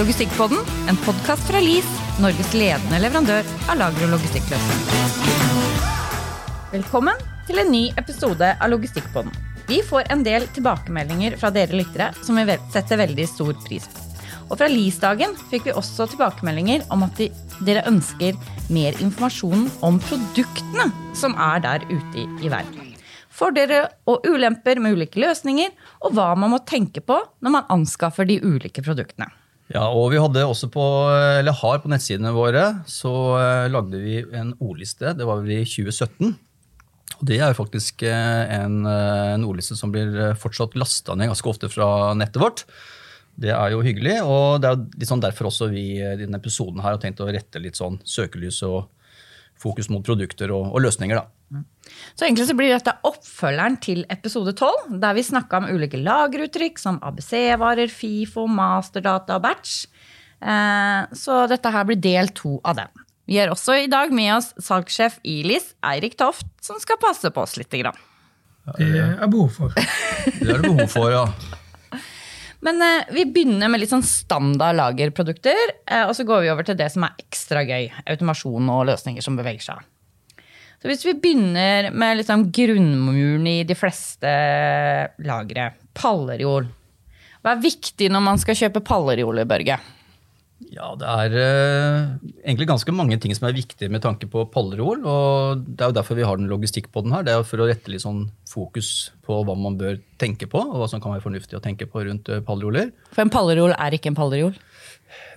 Logistikkpodden, en podkast fra LIS, Norges ledende leverandør av lager- og logistikkløsninger. Velkommen til en ny episode av Logistikkpodden. Vi får en del tilbakemeldinger fra dere lyttere som vi setter veldig stor pris på. Og fra LIS-dagen fikk vi også tilbakemeldinger om at de, dere ønsker mer informasjon om produktene som er der ute i, verden. Fordeler og ulemper med ulike løsninger, og hva man må tenke på når man anskaffer de ulike produktene. Ja, og vi hadde også på, eller har på nettsidene våre, så uh, lagde vi en ordliste. Det var vel i 2017. Og det er jo faktisk uh, en, uh, en, ordliste som blir fortsatt lasta ned ganske ofte fra nettet vårt. Det er jo hyggelig, og det er sånn derfor også vi i denne episoden her har tenkt å rette litt sånn søkelys og fokus mot produkter og, og løsninger. da. Så egentlig så blir dette oppfølgeren til episode 12, der vi snakka om ulike lageruttrykk som ABC-varer, FIFO, masterdata og batch. Eh, så dette her blir del to av den. Vi har også i dag med oss salgssjef Ilis, Eirik Toft, som skal passe på oss litt. Det er behov for. Det er det behov for, ja. Men eh, vi begynner med litt sånn standard lagerprodukter, eh, og så går vi over til det som er ekstra gøy. Automasjon og løsninger som beveger seg. Så hvis vi begynner med liksom grunnmuren i de fleste lagre, pallerjord. Hva er viktig når man skal kjøpe pallerjord, Børge? Ja, Det er uh, egentlig ganske mange ting som er viktige med tanke på pallerol. og Det er jo derfor vi har den logistikk på den her. Det er for å rette litt sånn fokus på hva man bør tenke på, og hva som kan være fornuftig å tenke på rundt uh, palleroler. For en pallerol er ikke en pallerol?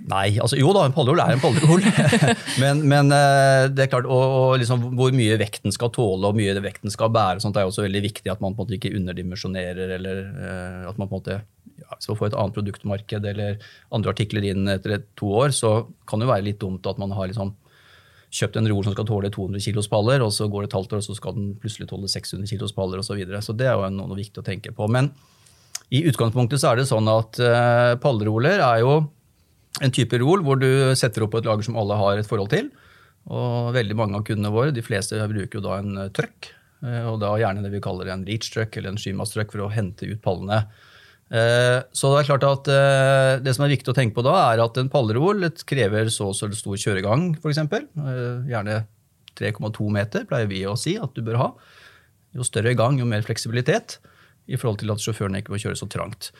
Nei, altså jo da, en pallerol er en pallerol. men, men uh, det er klart, og, og liksom, hvor mye vekten skal tåle og mye vekten skal bære, sånt er også veldig viktig at man på en måte ikke underdimensjonerer. eller at man på en måte ja, hvis man får et annet produktmarked eller andre artikler inn etter et, to år, så kan det være litt dumt at man har liksom kjøpt en rol som skal tåle 200 kilos paller, og så går det et halvt år, og så skal den plutselig tåle 600 kilos paller osv. Så, videre. så det er jo noe, noe, viktig å tenke på. Men i utgangspunktet så er det sånn at uh, palleroler er jo en type rol hvor du setter opp et lager som alle har et forhold til. Og veldig mange av kundene våre, de fleste bruker jo da en uh, truck. Uh, og da gjerne det vi kaller en reach truck eller en skymasstruck for å hente ut pallene. Eh, så det er klart at eh, det som er viktig å tenke på da, er at en pallerol krever så og så stor kjøregang, f.eks. Eh, gjerne 3,2 meter, pleier vi å si at du bør ha. Jo større gang, jo mer fleksibilitet i forhold til at sjåførene ikke må kjøre så trangt.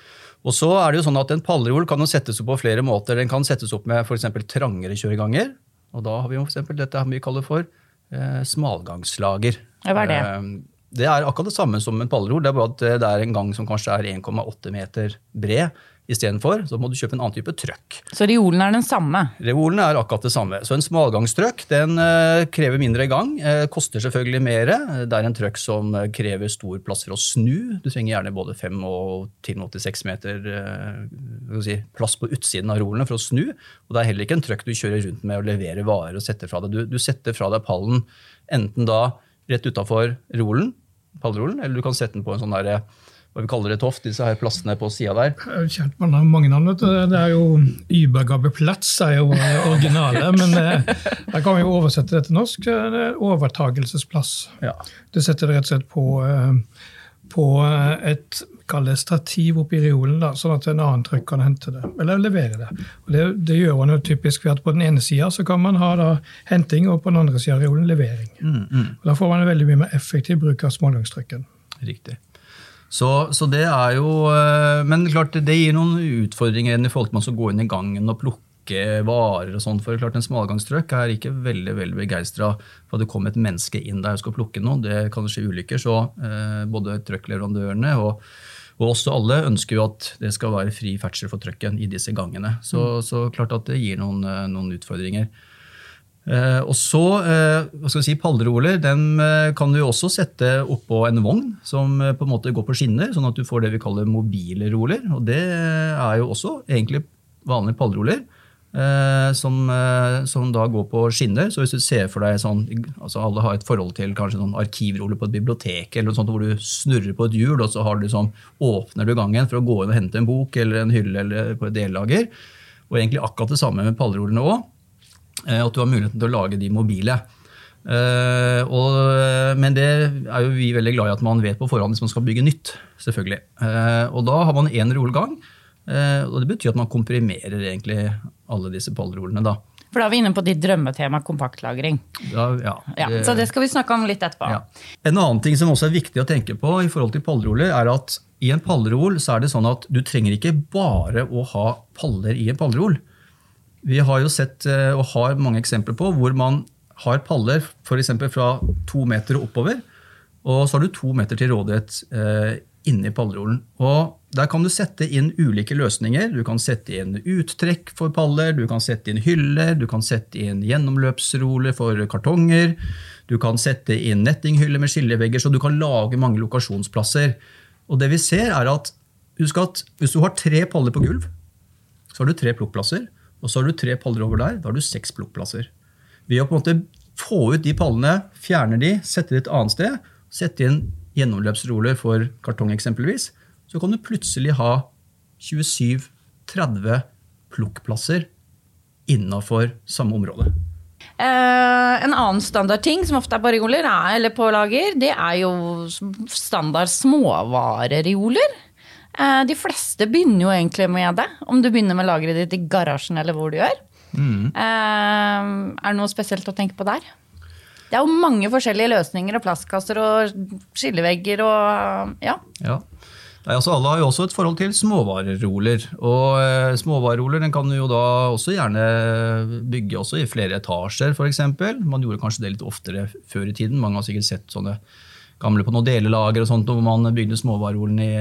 Og så er det jo sånn at En pallerol kan jo settes opp på flere måter. Den kan settes opp med f.eks. trangere kjøreganger. og Da har vi jo for dette vi kaller for eh, smalgangslager. Hva er det? Eh, det er akkurat det samme som en pallerol, det er bare at det er en gang som kanskje er 1,8 meter bred. Istedenfor så må du kjøpe en annen type trøkk. Så reolen er den samme? Reolen er akkurat det samme. Så en smalgangstrøkk den uh, krever mindre gang. Uh, koster selvfølgelig mer. Det er en trøkk som uh, krever stor plass for å snu. Du trenger gjerne både 5 og til 86 meter si, plass på utsiden av rolene for å snu. Og det er heller ikke en trøkk du kjører rundt med og leverer varer og setter fra deg. Du, du setter fra deg pallen enten da rett utafor rolen pallrollen, eller du kan sette den på en sånn der, hva vi kaller det toft, disse her plassene på sida der. Jeg har kjent med mange navn. Det er jo Übergabeplats er jo originale, men da kan vi jo oversette det til norsk. Det er overtagelsesplass. Ja. Du setter det rett og slett på, eh, på et kall det stativ oppi reolen, da, sånn at en annen trykk kan hente det, eller levere det. Og det, det gjør man jo typisk ved at på den ene sida kan man ha da, henting, og på den andre sida av reolen levering. Mm, mm. Og Da får man en veldig mye mer effektiv bruk av smålangstrykken. Riktig. Så, så, det er jo eh, Men klart, det gir noen utfordringer i forhold til man skal gå inn i gangen og plukke varer og sånn. For klart en smalgangstrøkk er ikke veldig veldig begeistra for at det kommer et menneske inn der og skal plukke noe. Det kan skje ulykker. Så eh, både trøkkleverandørene og og også alle ønsker jo at det skal være fri ferdsel for trøkken i disse gangene. Så, mm. så klart at det gir noen, eh, noen utfordringer. Eh, og så, uh, hva skal vi si, Palleroler den uh, kan du også sette oppå en vogn som eh, på en måte går på skinner, sånn at du får det vi kaller mobile roler. Og det er jo også egentlig vanlige palleroler. Eh, som, eh, som, da går på skinner. Så hvis du ser for deg sånn altså Alle har et forhold til kanskje sånn arkivroller på et bibliotek, eller noe sånt hvor du snurrer på et hjul, og så du sånn, åpner du gangen for å gå inn og hente en bok eller en hylle eller på et dellager. Og egentlig akkurat det samme med pallerolene òg. Eh, at du har muligheten til å lage de mobile. Uh, og, men det er jo vi veldig glad i at man vet på forhånd hvis man skal bygge nytt. selvfølgelig. Uh, og da har man én rullegang Og det betyr at man komprimerer egentlig alle disse pallrollene. da. For da er vi inne på ditt drømmetema, kompaktlagring. Ja, ja, ja, så det skal vi snakke om litt etterpå. Ja. En annen ting som også er viktig å tenke på i forhold til pallroller, er at i en pallroll så er det sånn at du trenger ikke bare å ha paller i en pallroll. Vi har jo sett eh, og har mange eksempler på hvor man har paller f.eks. fra to meter oppover, og så har du to meter til rådighet eh, inni pallrollen. Og der kan du sette inn ulike løsninger. Du kan sette inn uttrekk for paller, du kan sette inn hyller, du kan sette inn gjennomløpsroller for kartonger. Du kan sette inn nettinghyller med skillevegger, så du kan lage mange lokasjonsplasser. Og det vi ser er at, Husk at hvis du har tre paller på gulv, så har du tre plukkplasser. Og så har du tre paller over der, da har du seks plukkplasser. Ved å på en måte få ut de pallene, fjerne de, sette de et annet sted, sette inn gjennomløpsroller for kartong eksempelvis, så kan du plutselig ha 27-30 plukkplasser innafor samme område. Uh, en annen standardting som ofte er på reoler, eller på lager, det er jo standard småvarereoler. Eh, de fleste begynner jo egentlig med det, om du begynner med lageret ditt i garasjen eller hvor du gjør. Mm. Eh, er det noe spesielt å tenke på der? Det er jo mange forskjellige løsninger og plastkasser og skillevegger og ja. ja. Nei, altså Alle har jo også et forhold til småvareroler. Og eh, Småvareroller kan du jo da også gjerne bygge også i flere etasjer, f.eks. Man gjorde kanskje det litt oftere før i tiden. Mange har sikkert sett sånne gamle på noen delelager og sånt, hvor man bygde småvarerolen i,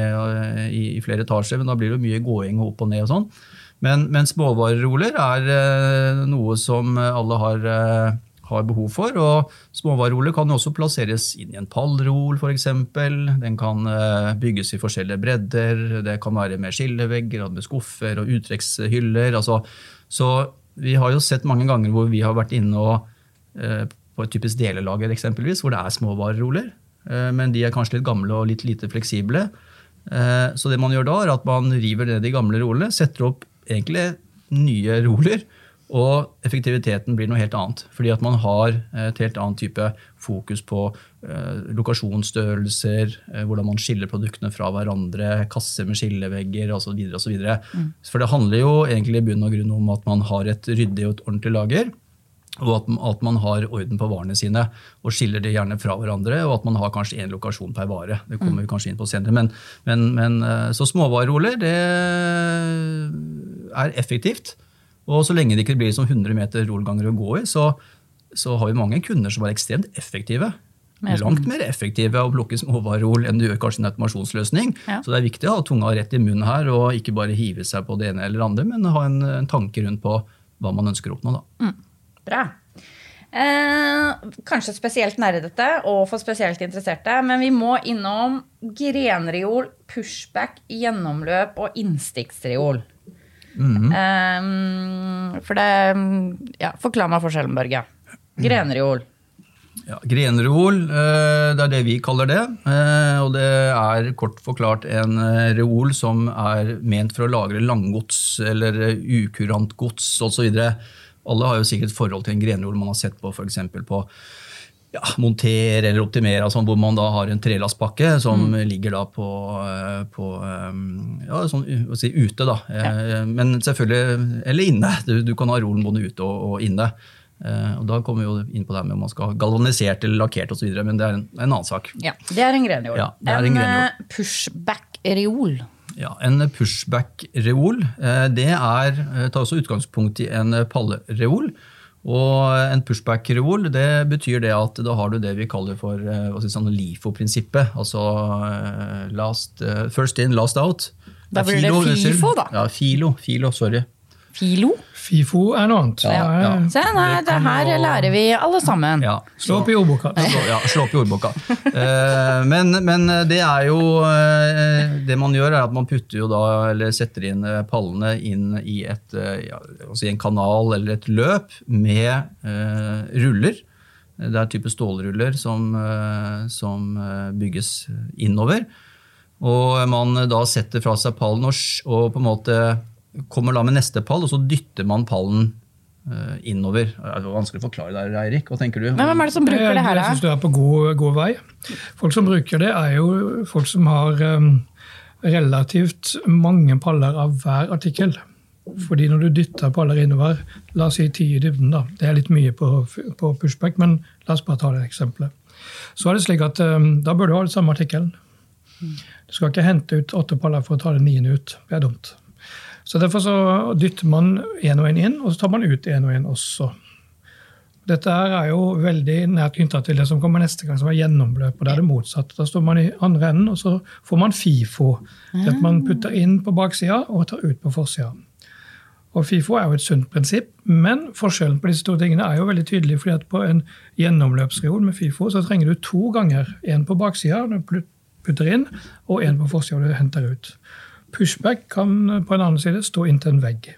i, i, flere etasjer. Men da blir det mye gåing opp og ned og sånn. Men, men småvareroller er eh, noe som alle har eh, har behov for. og Småvareroler kan også plasseres inn i en pallrol f.eks. Den kan eh, bygges i forskjellige bredder. Det kan være med skillevegger, med skuffer og uttrekkshyller. Altså, så vi har jo sett mange ganger hvor vi har vært inne og, på et typisk delelager eksempelvis, hvor det er småvareroller. Eh, men de er kanskje litt gamle og litt lite fleksible. Så det man gjør da, er at man river ned de gamle rolene, setter opp egentlig nye roller og effektiviteten blir noe helt annet. Fordi at man har et helt annet type fokus på eh, lokasjonsstørrelser, eh, hvordan man skiller produktene fra hverandre, kasser med skillevegger osv. Mm. For det handler jo egentlig i bunn og grunn om at man har et ryddig og et ordentlig lager. Og at, at, man har orden på varene sine og skiller det gjerne fra hverandre. Og at man har kanskje én lokasjon per vare. Det kommer mm. vi kanskje inn på senere. Men, men, men eh, så småvareroller, det er effektivt. Og så lenge det ikke blir som 100 meter rollganger å gå i, så, så, har vi mange kunder som er ekstremt effektive. Langt mer effektive å plukke småvarerol enn du gjør kanskje en automasjonsløsning. Ja. Så det er viktig å ha tunga rett i munnen her og ikke bare hive seg på det ene eller andre, men ha en, en tanke rundt på hva man ønsker å oppnå. Mm. Bra. Eh, kanskje spesielt nerdete og for spesielt interesserte, men vi må innom grenreol, pushback, gjennomløp og innstiktsreol. Mm -hmm. um, for det ja, Forklar meg forskjellen, Børge. Grenreol. Ja, Grenreol, eh, det er det vi kaller det. Eh, og det er kort forklart en eh, reol som er ment for å lagre langgods eller ukurant gods osv. Alle har jo sikkert forhold til en grenrol man har sett på f.eks. på ja, monter eller optimere, altså hvor man da har en trelastpakke som mm. ligger da på, eh, på eh, ja, sånn, si, ute. da. Ja. Eh, men selvfølgelig, Eller inne. Du, du kan ha rolen både ute og, og inne. Og Da kommer vi jo inn på det med om man skal ha galvanisert eller lakkert osv., men det er en, en, annen sak. Ja, Det er en grenreol. Ja, en, en pushback-reol. Ja, En pushback-reol det er, tar også utgangspunkt i en pallereol. Og en pushback-reol det betyr det at da har du det vi kaller for uh, sånn LIFO-prinsippet. Altså last, first in, last out. Da blir det FIFO, da. Ja, FILO. FILO, sorry. Filo? FIFO er noe annet. Ja, ja. Se, nei, det her lærer vi alle sammen. Ja. Slå opp i ordboka. Ja, slå opp i ordboka. Eh, men, men, det er jo eh, Det man gjør, er at man putter jo da, eller setter inn eh, pallene inn i et, altså en kanal eller et løp med uh, ruller. Det er type stålruller som, som bygges innover. Og man da setter fra seg pallen og, og på en måte kommer da med neste pall, og så dytter man pallen uh, innover. Det er vanskelig å forklare det, Eirik. Hva tenker du? Nei, Hvem er det som bruker det her? Jeg synes du er på god, god, vei. Folk som bruker det, er jo folk som har um, relativt mange paller av hver artikkel. Fordi når du dytter paller innover, la oss si ti i dybden, da, det er litt mye på, på pushback, men la oss bare ta det eksempelet. Så er det slik at um, da bør du ha den samme artikkelen. Du skal ikke hente ut åtte paller for å ta den niende ut. Det er dumt. Så Derfor så dytter man én og én inn, og så tar man ut én og én også. Dette er jo veldig nært knytta til det som kommer neste gang, som er gjennomløp. og Da er det motsatt. Da står man i andre enden, og så får man FIFO. Det at man putter inn på baksida og tar ut på forsida. Og FIFO er jo et sunt prinsipp, men forskjellen på disse to tingene er jo veldig tydelig. fordi at På en gjennomløpsreol med FIFO så trenger du to ganger. En på baksida når du putter inn, og en på forsida når du henter ut. Pushback kan på en annen side stå inntil en vegg.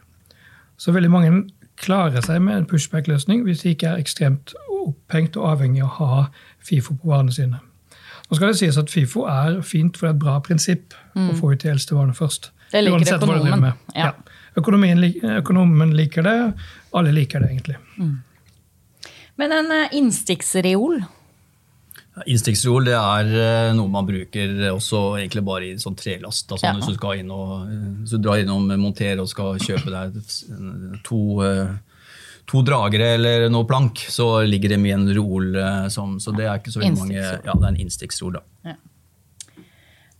Så veldig mange klarer seg med en pushback-løsning hvis de ikke er ekstremt opphengt og avhengig av å ha FIFO på varene sine. Nå skal det sies at FIFO er fint for det er et bra prinsipp mm. å få ut de eldste varene først. Det liker økonomen. Ja. Ja. økonomen liker det, alle liker det egentlig. Mm. Men en uh, innstikksreol, det er eh, noe man bruker også egentlig bare i sånn trelast. Altså ja. Hvis du skal inn og, hvis du drar innom montere og skal kjøpe deg to, eh, to dragere eller noe plank, så ligger det med en. Eh, som, så det er ikke så mange Ja, det er en innstikksrol, da. Ja.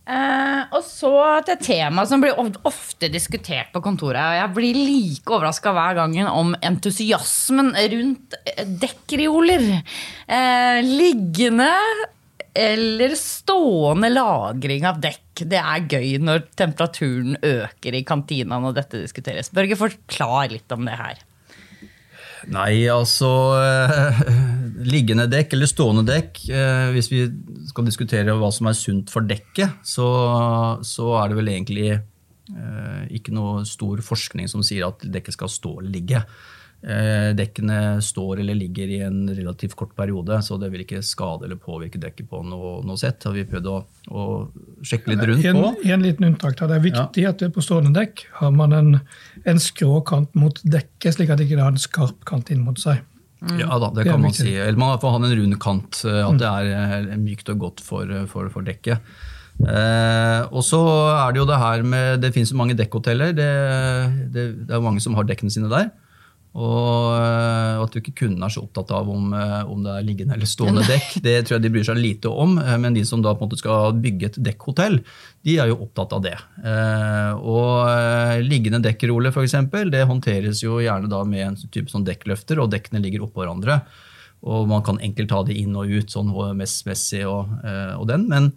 Eh, og så til et tema som blir ofte diskutert på kontoret. Jeg blir like overraska hver gang om entusiasmen rundt dekkrioler. Eh, liggende eller stående lagring av dekk. Det er gøy når temperaturen øker i kantina når dette diskuteres. Børge, forklar litt om det her. Nei, altså eh, Liggende dekk eller stående dekk eh, Hvis vi skal diskutere hva som er sunt for dekket, så, så er det vel egentlig eh, ikke noe stor forskning som sier at dekket skal stå eller ligge. Eh, dekkene står eller ligger i en relativt kort periode, så det vil ikke skade eller påvirke dekket på noe, noe sett. Har vi prøvd å, å, sjekke litt rundt på. En liten unntak. Det er viktig ja. at det på stående dekk har man en, en skrå kant mot dekket, slik at det ikke har en skarp kant inn mot seg. Mm. Ja da, det, det kan man si. Eller man får ha en rund kant. Eh, at mm. det er eh, mykt og godt for, for, for dekket. Eh, og så er det jo det her med Det finnes mange dekkhoteller. Det, det, det er mange som har dekkene sine der. Og eh, at du ikke kunden er så opptatt av om, eh, om, det er liggende eller stående dekk, det tror jeg de bryr seg lite om. Eh, men de som da på en måte skal bygge et dekkhotell, de er jo opptatt av det. Og liggende dekkrolle f.eks., det håndteres jo gjerne da med en type sånn dekkløfter, og dekkene ligger oppå hverandre. Og man kan enkelt ta det inn og ut sånn HMS-messig og, og, den. Men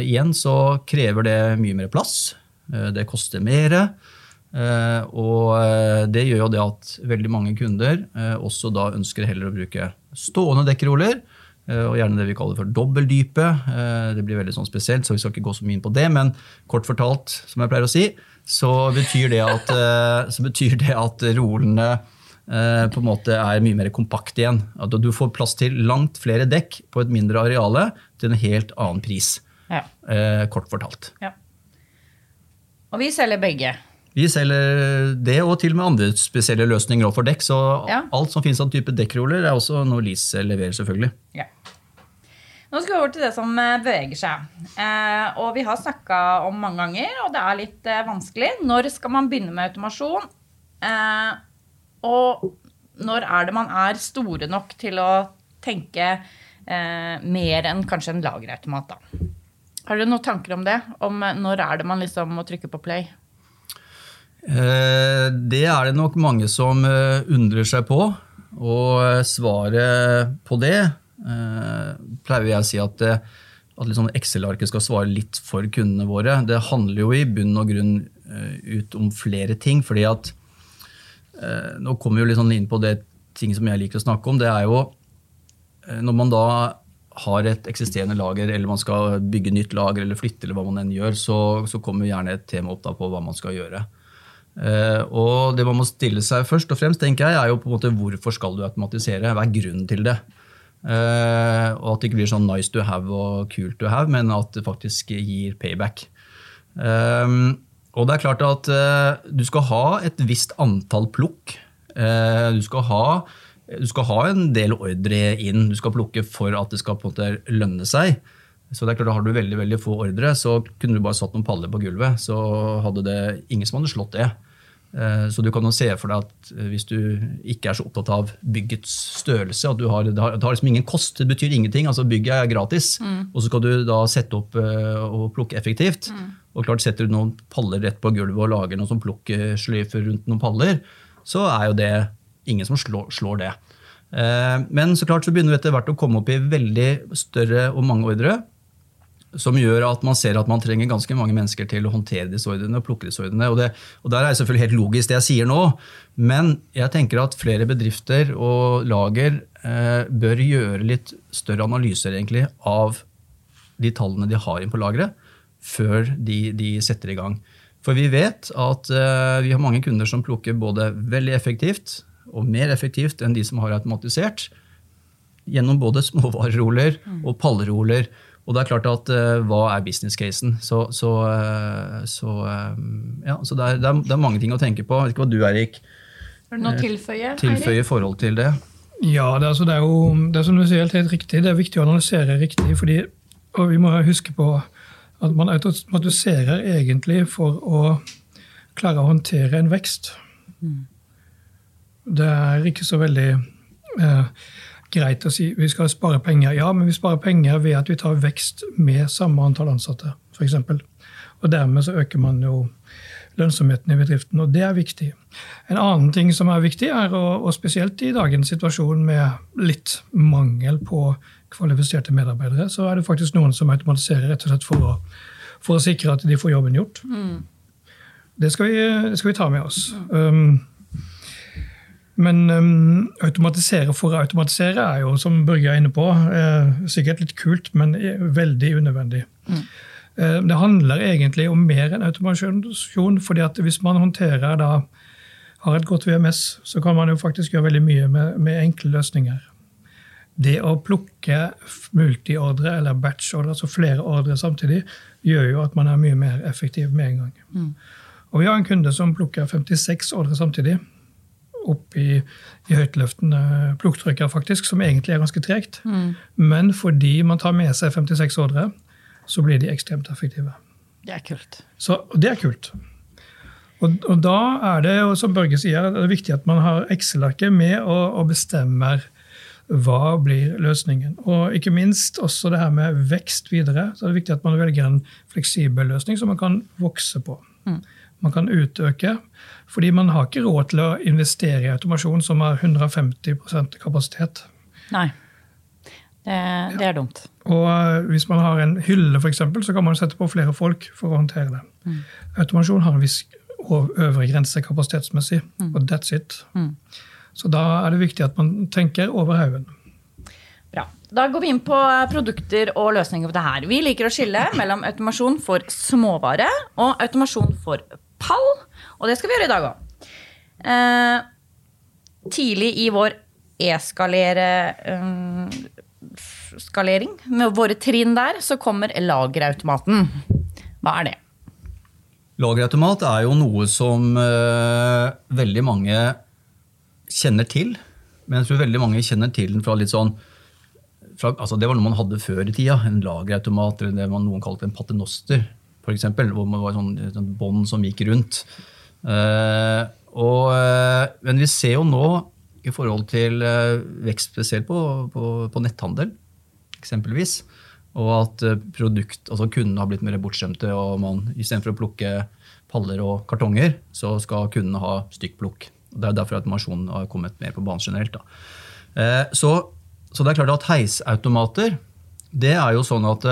igjen så krever det mye mer plass. Det koster mer. Eh, og eh, det gjør jo det at veldig mange kunder eh, også da ønsker heller å bruke stående dekkroller. Og gjerne det vi kaller for dobbeldype. Det blir veldig sånn spesielt, så vi skal ikke gå så mye inn på det. Men kort fortalt, som jeg pleier å si, så betyr det at, betyr det at rolene på en måte er mye mer kompakt igjen. At du får plass til langt flere dekk på et mindre areale til en helt annen pris. Ja. Kort fortalt. Ja. Og vi selger begge. Vi selger det, og til og med andre spesielle løsninger for dekk. Så ja. alt som finnes av type dekkroller, er også noe Lise leverer, selvfølgelig. Ja. Nå skal vi over til det som eh, beveger seg. Eh, og vi har snakka om mange ganger, og det er litt eh, vanskelig. Når skal man begynne med automasjon? Eh, og når er det man er store nok til å tenke eh, mer enn kanskje en lagerautomat? da? Har dere noen tanker om det? Om eh, når er det man liksom må trykke på play? Eh, det er det nok mange som eh, undrer seg på. Og eh, svaret på det pleier jeg å si at, at liksom Excel-arket skal svare litt for kundene våre. Det handler jo i bunn og grunn ut om flere ting. fordi at Nå kommer vi sånn inn på det ting som jeg liker å snakke om. Det er jo når man da har et eksisterende lager, eller man skal bygge nytt lager eller flytte, eller hva man enn gjør, så, så kommer gjerne et tema opp på hva man skal gjøre. Uh, og det man må stille seg først og fremst, tenker jeg, er jo på en måte hvorfor skal du automatisere? Hva er grunnen til det? Uh, og at det ikke blir sånn nice to have og kult to have, men at det faktisk gir payback. Um, og det er klart at du skal ha et visst antall plukk. du, skal ha, du skal ha en del ordre inn. Du skal plukke for at det skal på en måte lønne seg. Så det er klart, Har du veldig veldig få ordre, så kunne du bare satt noen paller på gulvet. Så hadde det ingen som hadde slått det. Eh, så du kan jo se for deg at eh, hvis du ikke er så opptatt av byggets størrelse at har, Det har, liksom ingen kost, det betyr ingenting. altså Bygget er gratis. Mm. Og så skal du da sette opp eh, og plukke effektivt. Mm. Og klart Setter du noen paller rett på gulvet og lager noen som plukkesløyfer rundt noen paller, så er jo det ingen som slår, slår det. Men så klart så begynner vi etter hvert å komme opp i veldig større og mange ordre som gjør at man ser at man trenger ganske mange mennesker til å håndtere disse ordrene og plukke disse ordrene. Og, det, og der er det selvfølgelig helt logisk det jeg sier nå, men jeg tenker at flere bedrifter og lager eh, bør gjøre litt større analyser egentlig av de tallene de har inn på lageret, før de, de, setter i gang. For vi vet at eh, vi har mange kunder som plukker både veldig effektivt og mer effektivt enn de som har automatisert, gjennom både småvareroller og pallroller. Og det er klart at uh, Hva er business casen? Så, så, uh, så, um, ja, så det, er, det, er, det, er, mange ting å tenke på. Jeg vet ikke hva du, Erik, Er det noe tilføye? tilføye i forhold til det? Ja, det er, altså, det er jo det er som du sier, helt, helt riktig. Det er viktig å analysere riktig. fordi, og Vi må huske på at man automatiserer egentlig for å klare å håndtere en vekst. Mm. Det er ikke så veldig eh, greit å si vi skal spare penger. Ja, men vi sparer penger ved at vi tar vekst med samme antall ansatte, f.eks. Og dermed så øker man jo lønnsomheten i bedriften, og det er viktig. En annen ting som er viktig, er, og spesielt i dagens situasjon med litt mangel på kvalifiserte medarbeidere, så er det faktisk noen som automatiserer rett og slett for å, for å sikre at de får jobben gjort. Mm. Det, skal vi, det, skal vi, ta med oss. Um, men um, automatisere for å automatisere er jo, som Børge er inne på, eh, sikkert litt kult, men veldig unødvendig. Mm. Eh, det handler egentlig om mer enn automasjon. fordi at hvis man håndterer da, har et godt VMS, så kan man jo faktisk gjøre veldig mye med, med enkle løsninger. Det å plukke multiordre eller batch-ordre, altså flere ordre samtidig, gjør jo at man er mye mer effektiv med en gang. Mm. Og Vi har en kunde som plukker 56 ordre samtidig opp i, i høytløftende plukktrykker, faktisk, som egentlig er ganske tregt. Mm. Men fordi man tar med seg 56 ordre, så blir de ekstremt effektive. Det er kult. Så, det er kult. Og, og, da er det, som Børge sier, det er viktig at man har Excel-arket med og, og, bestemmer hva blir løsningen. Og ikke minst også det her med vekst videre. så er det viktig at man velger en fleksibel løsning som man kan vokse på. Mm. Man kan utøke. Fordi man har ikke råd til å investere i automasjon som har 150 kapasitet. Nei. Det, det er dumt. Og eh, hvis man har en hylle, for eksempel, så kan man sette på flere folk for å håndtere det. Mm. Automasjon har en viss øvre grense kapasitetsmessig, mm. og that's it. Mm. Så da er det viktig at man tenker over haugen. Bra. Da går vi inn på produkter og løsninger på det her. Vi liker å skille mellom automasjon for småvare og automasjon for pall. Og det skal vi gjøre i dag òg. Eh, tidlig i vår e-skalering eh, med våre trinn der, så kommer lagerautomaten. Hva er det? Lagerautomat er jo noe som uh, veldig mange kjenner til. Men jeg tror veldig mange kjenner til den fra litt sånn fra, altså Det var noe man hadde før i tida. En lagerautomat, eller det man noen kalte en paternoster. For eksempel, hvor det var sånn, sånn bånd som gikk rundt. Uh, og, uh, men vi ser jo nå, i forhold til uh, vekst spesielt på, på, på, netthandel, eksempelvis, og at produkt, altså kundene har blitt mer bortskjemte, og man istedenfor å plukke paller og kartonger, så skal kundene ha stykkplukk. Det er derfor automasjonen har kommet mer på banen generelt. Så, så, det er klart at heisautomater det er jo sånn at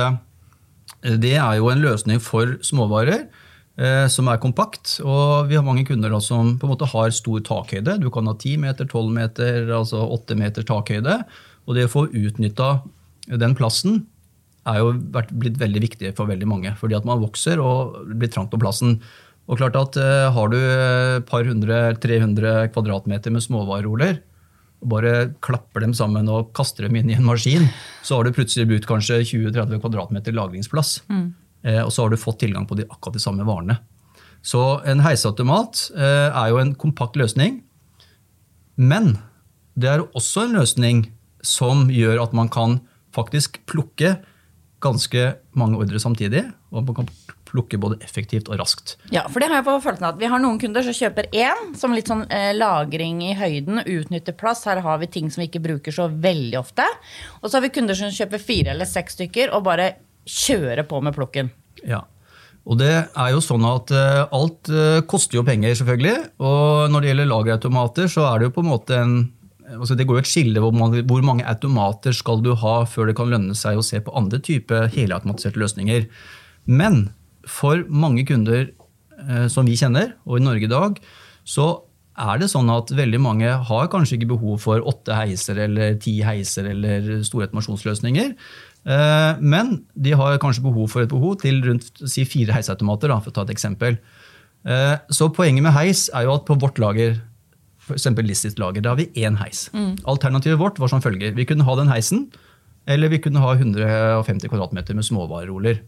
det er jo en løsning for småvarer eh, som er kompakt. Og vi har mange kunder da, som på en måte har stor takhøyde. Du kan ha 10 meter, 12 meter, altså 8 meter takhøyde. Og det å få utnytta den plassen er jo blitt veldig viktig for veldig mange. Fordi at man vokser og blir trangt på plassen. Og klart at eh, Har du et par hundre, 300 kvadratmeter med småvareroller, og bare klapper dem sammen og kaster dem inn i en maskin, så har du plutselig brukt kanskje 20-30 kvadratmeter lagringsplass. Mm. Eh, og så har du fått tilgang på de, akkurat de samme varene. Så en heiseautomat eh, er jo en kompakt løsning. Men det er også en løsning som gjør at man kan faktisk plukke ganske mange ordre samtidig, og man kan plukke både effektivt og raskt. Ja, for det har jeg på følelsen at Vi har noen kunder som kjøper én som litt sånn eh, lagring i høyden, utnytter plass. Her har vi ting som vi ikke bruker så veldig ofte. Og så har vi kunder som kjøper fire eller seks stykker og bare kjører på med plukken. Ja, og det er jo sånn at uh, Alt uh, koster jo penger, selvfølgelig. Og når det gjelder lagerautomater, så er det jo på en måte en altså Det går jo et skille hvor mange, hvor mange automater skal du ha før det kan lønne seg å se på andre typer helautomatiserte løsninger. Men for mange kunder uh, som vi kjenner, og i Norge i dag, så er det sånn at veldig mange har kanskje ikke behov for åtte heiser eller ti heiser eller store automasjonsløsninger. Eh, men de har kanskje behov for et behov til rundt si, fire heisautomater. For å ta et eksempel. Eh, så poenget med heis er jo at på vårt lager f.eks. Listis lager, da har vi én heis. Mm. Alternativet vårt var som følger. Vi kunne ha den heisen, eller vi kunne ha 150 kvm med småvareroller.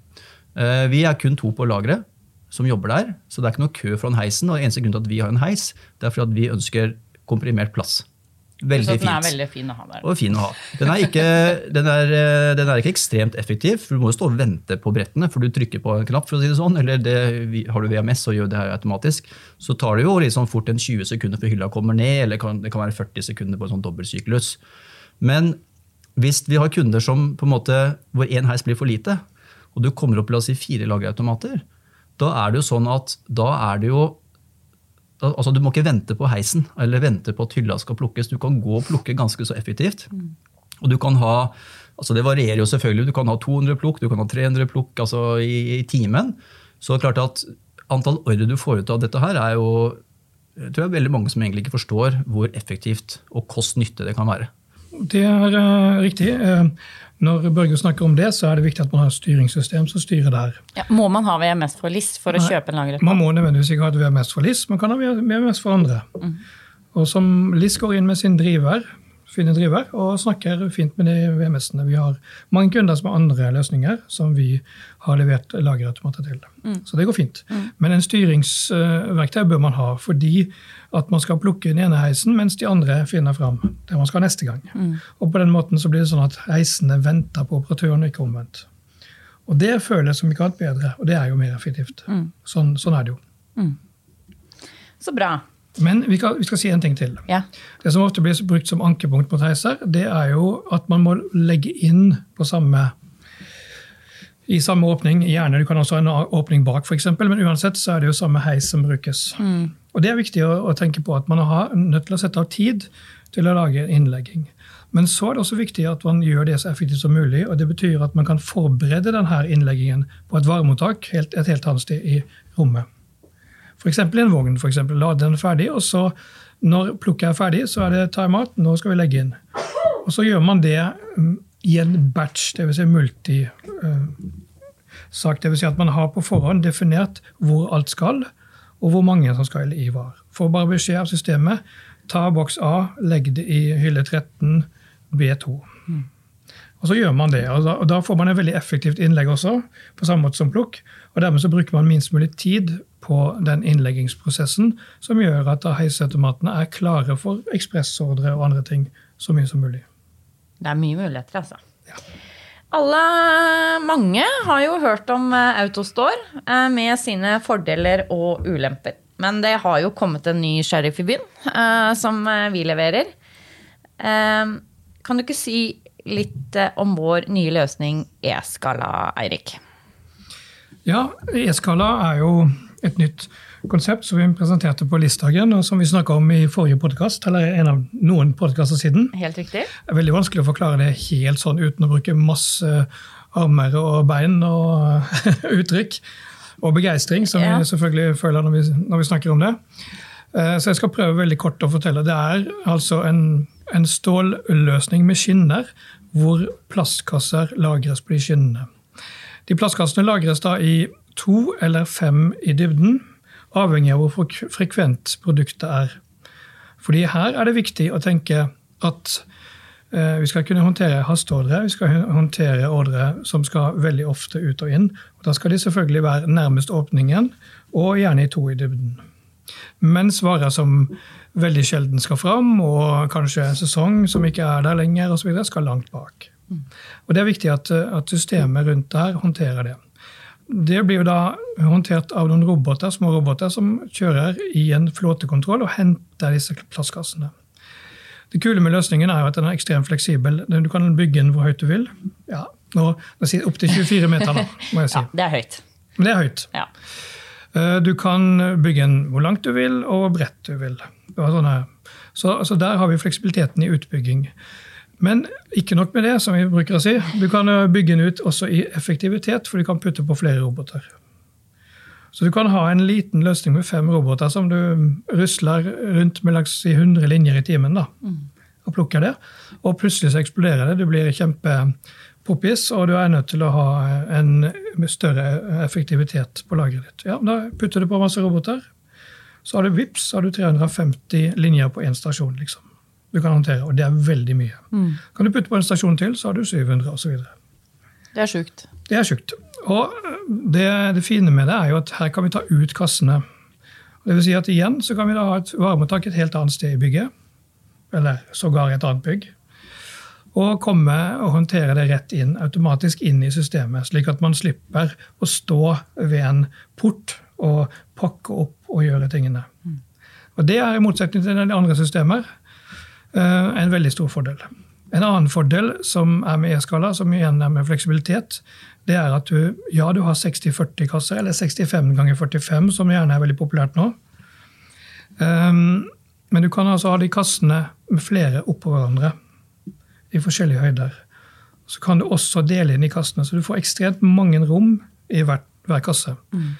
Eh, vi er kun to på lageret som jobber der, så det er ikke noe kø foran heisen. og eneste grunn til at vi har en heis, det er fordi at vi ønsker komprimert plass. Veldig så den er veldig fin å ha der. Og fin å ha. Den er, ikke, den, er, eh, den er, ikke, ekstremt effektiv, for du må jo stå og vente på brettene for du trykker på en knapp. for å si det sånn, eller det, Har du VMS og gjør det her automatisk, så tar det jo liksom fort en 20 sekunder før hylla kommer ned, eller kan, det kan være 40 sekunder på en sånn dobbeltsyklus. Men hvis vi har kunder som på en måte, hvor én heis blir for lite, og du kommer opp la oss si fire lagerautomater, da er det jo sånn at da er det jo altså Du må ikke vente på heisen eller vente på at hylla skal plukkes. Du kan gå og plukke ganske så effektivt. Mm. Og du kan ha, altså Det varierer jo selvfølgelig. Du kan ha 200 plukk, du kan ha 300 plukk altså i, i timen. Så klart at antall ordre du får ut av dette her, er jo jeg tror jeg veldig mange som egentlig ikke forstår hvor effektivt og kost-nytte det kan være. Det er uh, riktig. Uh, når Børge snakker om det, så er det viktig at man har et styringssystem som styrer der. Ja, må man ha VMS for LIS for å kjøpe en lagerreform? Man må nødvendigvis ikke ha et VMS for LIS, man kan ha VMS for andre. Mm. Og som LIS går inn med sin driver, finne driver og snakker fint med de VMS-ene. Vi har mange kunder som har andre løsninger som vi har levert lagerautomater til. Mm. Så det går fint. Mm. Men en styringsverktøy bør man ha fordi at man skal plukke den ene heisen mens de andre finner fram det man skal neste gang. Mm. Og på den måten så blir det sånn at heisene venter på operatøren, ikke omvendt. Og det føles som ikke annet bedre, og det er jo mer effektivt. Mm. Sånn, sånn, er det jo. Mm. Så bra. Men vi skal, vi skal, si en ting til. Ja. Det som ofte blir brukt som ankepunkt mot heiser, det er jo at man må legge inn på samme i samme åpning. Gjerne du kan også ha en åpning bak, for eksempel, men uansett så er det jo samme heis som brukes. Mm. Og Det er viktig å, å, tenke på at man har nødt til å sette av tid til å lage innlegging. Men så er det også viktig at man gjør det så effektivt som mulig. og Det betyr at man kan forberede denne innleggingen på et varemottak et helt annet sted i rommet. F.eks. en vogn. For eksempel, lade den ferdig, og så når plukket er ferdig, så er det time-out. Nå skal vi legge inn. Og så gjør man det mm, i en batch, dvs. Si multisak. Uh, dvs. Si at man har på forhånd definert hvor alt skal, og hvor mange som skal i hva. Får bare beskjed av systemet ta boks A, legg det i hylle 13 B2. Mm. Og så gjør man det. og da, og da, får man et veldig effektivt innlegg også, på samme måte som plukk. Og dermed så bruker man minst mulig tid på den innleggingsprosessen, som gjør at heisautomatene er klare for ekspressordre og andre ting så mye som mulig. Det er mye muligheter, altså. Ja. Alle, mange har jo hørt om eh, Autostore eh, med sine fordeler og ulemper. Men det har jo kommet en ny sheriff i byen eh, som vi leverer. Kan du ikke si litt om vår nye løsning E-skala, Eirik? Ja, E-skala er jo et nytt konsept som vi presenterte på Listhagen, og som vi snakka om i forrige podkast, eller en av noen podkaster siden. Helt riktig. Det er veldig vanskelig å forklare det helt sånn uten å bruke masse armer og bein og uttrykk. Og begeistring, som ja. vi selvfølgelig føler når vi, når vi, snakker om det. Eh, så jeg skal prøve veldig kort å fortelle. Det er altså en, en stålløsning med skinner, hvor plastkasser lagres på de skinnene. De plastkassene lagres da i to eller fem i dybden avhengig av hvor frekvent produktet er. Fordi her er det viktig å tenke at eh, vi skal kunne håndtere hasteordre, vi skal håndtere ordre som skal veldig ofte ut og inn. Og da skal de selvfølgelig være nærmest åpningen, og gjerne i to i dybden. Mens varer som veldig sjelden skal fram, og kanskje en sesong som ikke er der lenger, og så videre, skal langt bak. Mm. Og Det er viktig at, at systemet rundt der håndterer det. Det blir jo da håndtert av noen roboter, små roboter som kjører i en flåtekontroll og henter disse plastkassene. Det kule med løsningen er jo at den er ekstremt fleksibel. Du kan bygge den hvor høyt du vil. Ja, nå, Opptil 24 meter, da, må jeg si. Ja, det er høyt. Men det er høyt. Ja. Eh, du kan bygge den hvor langt du vil, og hvor bredt du vil. Så, så, der har vi fleksibiliteten i utbygging. Men ikke nok med det, som vi bruker å si. Du kan bygge den ut også i effektivitet, for du kan putte på flere roboter. Så du kan ha en liten løsning med fem roboter som du rusler rundt med langs 100 linjer i timen. da, og plukker det, Og plutselig så eksploderer det. Du blir kjempepoppis, og du er nødt til å ha en større effektivitet på lageret ditt. Ja, Da putter du på masse roboter. Så har du vips, så har du 350 linjer på én stasjon. liksom du kan håndtere, og det er veldig mye. Mm. Kan du putte på en stasjon til, så har du 700 osv. Det er sjukt. Det er sjukt. Og det, det, fine med det er jo at her kan vi ta ut kassene. Det vil si at igjen så kan vi da ha et varemottak et helt annet sted i bygget, eller sågar et annet bygg. Og komme og håndtere det rett inn, automatisk inn i systemet, slik at man slipper å stå ved en port og pakke opp og gjøre tingene. Mm. Og Det er i motsetning til de andre systemer Eh, en veldig stor fordel. En annen fordel som er med E-skala, som igjen er med fleksibilitet, det er at du, ja, du har 60-40 kasser, eller 65 ganger 45, som gjerne er veldig populært nå. Um, men du kan altså ha de kassene med flere oppå hverandre i forskjellige høyder. Så kan du også dele inn i kassene, så du får ekstremt mange rom i hver, hver kasse. Mm.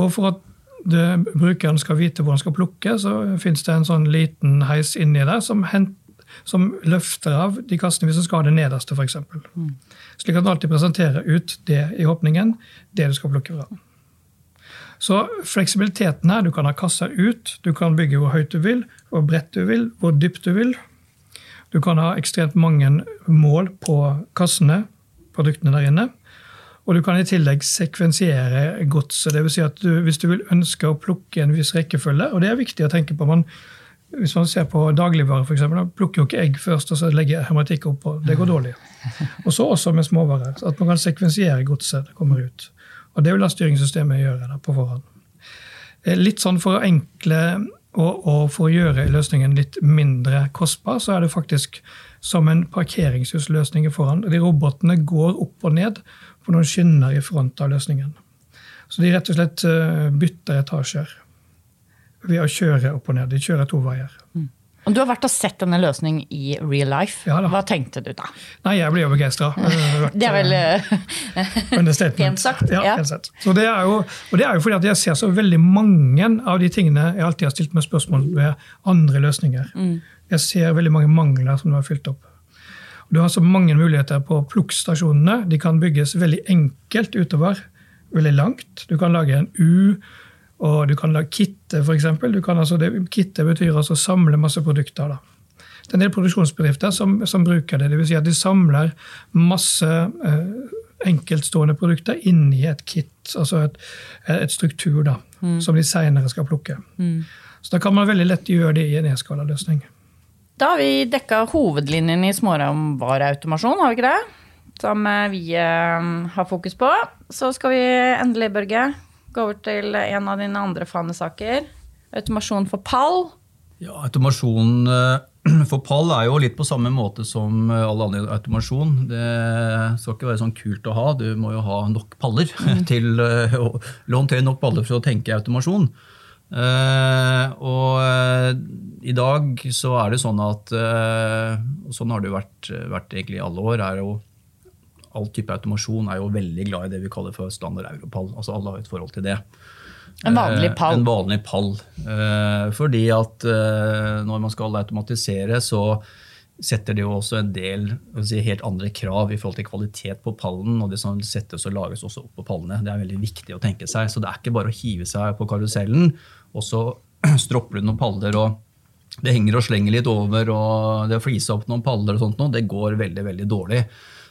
Og for at det, brukeren skal vite hvor han skal plukke, så fins det en sånn liten heis inni der som, hent, som løfter av de kassene hvis du skal ha det nederste, f.eks. Mm. Slik at du alltid presenterer ut det i åpningen, det du skal plukke fra. Så fleksibiliteten her, du kan ha kasser ut, du kan bygge hvor høyt du vil, hvor bredt du vil, hvor dypt du vil. Du kan ha ekstremt mange mål på kassene, produktene der inne. Og du kan i tillegg sekvensiere godset. Dvs. Si at du, hvis du vil ønske å plukke en viss rekkefølge, og det er viktig å tenke på man, Hvis man ser på dagligvarer, f.eks., plukker jo ikke egg først og så legger hermetikk oppå. Det går dårlig. Og så også med småvarer. At man kan sekvensiere godset det kommer ut. Og det vil da styringssystemet gjøre da, på forhånd. Eh, litt sånn for å enkle og, og for å gjøre løsningen litt mindre kostbar, så er det faktisk som en parkeringshusløsning foran. De robotene går opp og ned på noen skinner i front av løsningen. Så de rett og slett eh, bytter etasjer ved å kjøre opp og ned. De kjører to veier. Mm. Du har vært og sett denne løsningen i real life. Ja, Hva tenkte du da? Nei, Jeg ble jo begeistra. Det er vel eh, pent sagt. Ja, ja. Så det er jo, og det er jo fordi at jeg ser så veldig mange av de tingene jeg alltid har stilt meg spørsmål ved andre løsninger. Mm. Jeg ser veldig mange mangler som du har fylt opp. Du har så mange muligheter på plukkstasjonene. De kan bygges veldig enkelt utover. Veldig langt. Du kan lage en U, og du kan lage kitte, f.eks. Altså, kitte betyr altså samle masse produkter. da. Det er en del produksjonsbedrifter som, som bruker det. Dvs. Si at de samler masse eh, enkeltstående produkter inni et kit, altså et, et struktur, da, mm. som de seinere skal plukke. Mm. Så da kan man veldig lett gjøre det i en e-skalaløsning. Da har vi dekka hovedlinjen i småramvareautomasjon, har vi ikke det? Som eh, vi eh, har fokus på. Så skal vi endelig, Børge, gå over til en av dine andre fanesaker. Automasjon for pall. Ja, automasjon eh, for pall er jo litt på samme måte som all annen automasjon. Det skal ikke være sånn kult å ha. Du må jo ha nok paller til å håndtere nok paller for å tenke automasjon. Uh, og uh, i dag så er det sånn at uh, Sånn har det jo vært, vært egentlig i alle år. er jo All type automasjon er jo veldig glad i det vi kaller for standard europall. altså Alle har et forhold til det. En vanlig pall. en vanlig pall. fordi at når man skal automatisere, så setter det jo også en del si, helt andre krav i forhold til kvalitet på pallen. og Det som settes og lages også opp på pallene. Det er veldig viktig å tenke seg. Så det er ikke bare å hive seg på karusellen, og så stropper du noen paller. og det henger og slenger litt over, og det fliser flise opp noen paller og sånt, det går veldig veldig dårlig.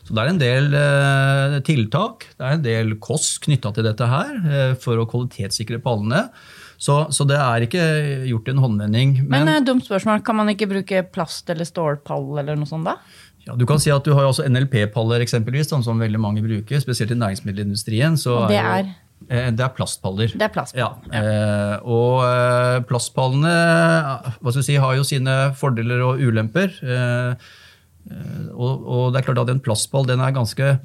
Så det er en del eh, tiltak, det er en del kost knytta til dette her eh, for å kvalitetssikre pallene. Så, så, det er ikke gjort i en håndvending. Men, men eh, dumt spørsmål, kan man ikke bruke plast eller stålpall eller noe sånt da? Ja, du kan si at du har også NLP-paller, eksempelvis, som veldig mange bruker, spesielt i næringsmiddelindustrien. Så og det er? Er det er plastpaller. Det er plastpaller. Ja. ja. og plastpallene hva skal si, har jo sine fordeler og ulemper. Og, og det er klart at en plastball den er ganske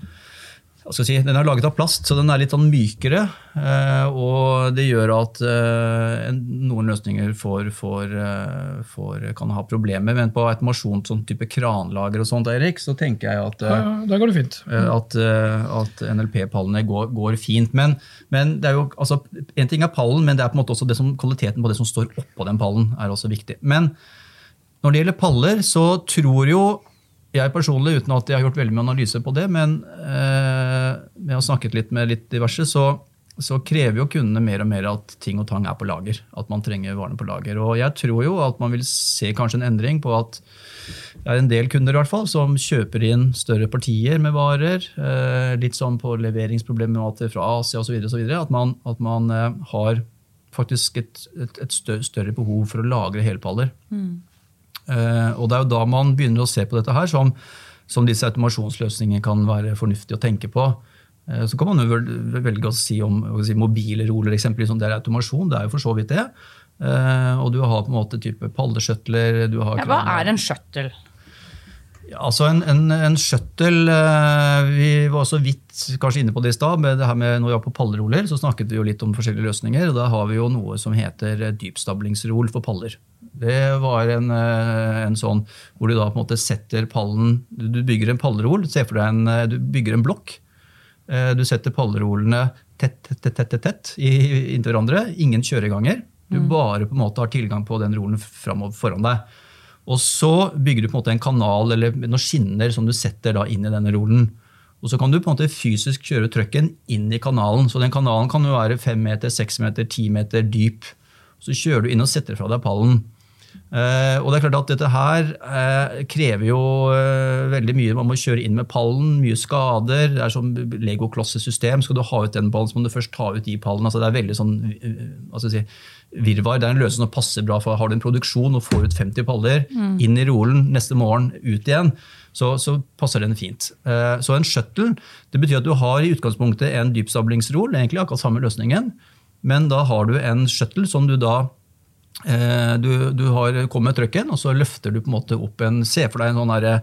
Si, den er laget av plast, så den er litt sånn mykere. Eh, og det gjør at eh, noen løsninger får, får, eh, får, kan ha problemer. Men på automasjon, sånn type kranlager og sånt, Erik, så tenker jeg at, ja, ja, går det fint. at, at NLP-pallene går, går, fint. Men, men, det er jo, altså, en ting er pallen, men det er på en måte også som, kvaliteten på det som står oppå den pallen, er også viktig. Men når det gjelder paller, så tror jo jeg personlig, uten at jeg har gjort veldig mye analyse på det, men eh, med har snakket litt med litt diverse, så, så, krever jo kundene mer og mer at ting og tang er på lager. At man trenger varene på lager. Og jeg tror jo at man vil se kanskje en endring på at det er en del kunder i hvert fall, som kjøper inn større partier med varer. Eh, litt sånn på leveringsproblemer fra Asia osv. At man, at man eh, har faktisk et, et, et, større behov for å lagre helpaller. Mm. Eh, og det er jo da man begynner å se på dette her som, som disse automasjonsløsningene kan være fornuftig å tenke på. Eh, så kan man jo velge å si om å si, mobile roller eksempelvis, om det er automasjon. Det er jo for så vidt det. Eh, og du har på en måte type palleshuttler. Ja, hva er en shuttle? Altså en, en, en, shuttle Vi var så vidt kanskje inne på det i stad. Når vi var på palleroller, så snakket vi jo litt om forskjellige løsninger. og Da har vi jo noe som heter dypstablingsrol for paller. Det var en, eh, en, sånn hvor du da på en måte setter pallen Du bygger en pallerol. Se for deg en, eh, du bygger en blokk. Eh, du setter pallerolene tett, tett, tett, tett, tett inntil hverandre. Ingen kjøreganger. Du mm. bare på en måte har tilgang på den rolen framover foran deg. Og så bygger du på en måte en kanal eller noen skinner som du setter da inn i denne rolen. Og så kan du på en måte fysisk kjøre trøkken inn i kanalen. Så den kanalen kan jo være fem meter, seks meter, ti meter dyp. Så kjører du inn og setter fra deg pallen. Uh, og det er klart at Dette her uh, krever jo uh, veldig mye. Man må kjøre inn med pallen, mye skader. Det er som Lego-klossesystem. Skal du ha ut den pallen, så må du først ta ut de pallene. Altså, det er veldig sånn, si, virvar. Det er en løsning som passer bra. for Har du en produksjon og får ut 50 paller, mm. inn i rolen neste morgen, ut igjen, så, så passer den fint. så en shuttle det betyr at du har i utgangspunktet en dypstablingsrol, egentlig akkurat samme løsningen, men da har du en shuttle som du da Eh, du, du har kommet med trucken, og så løfter du på en måte opp en Se for deg en sånn herre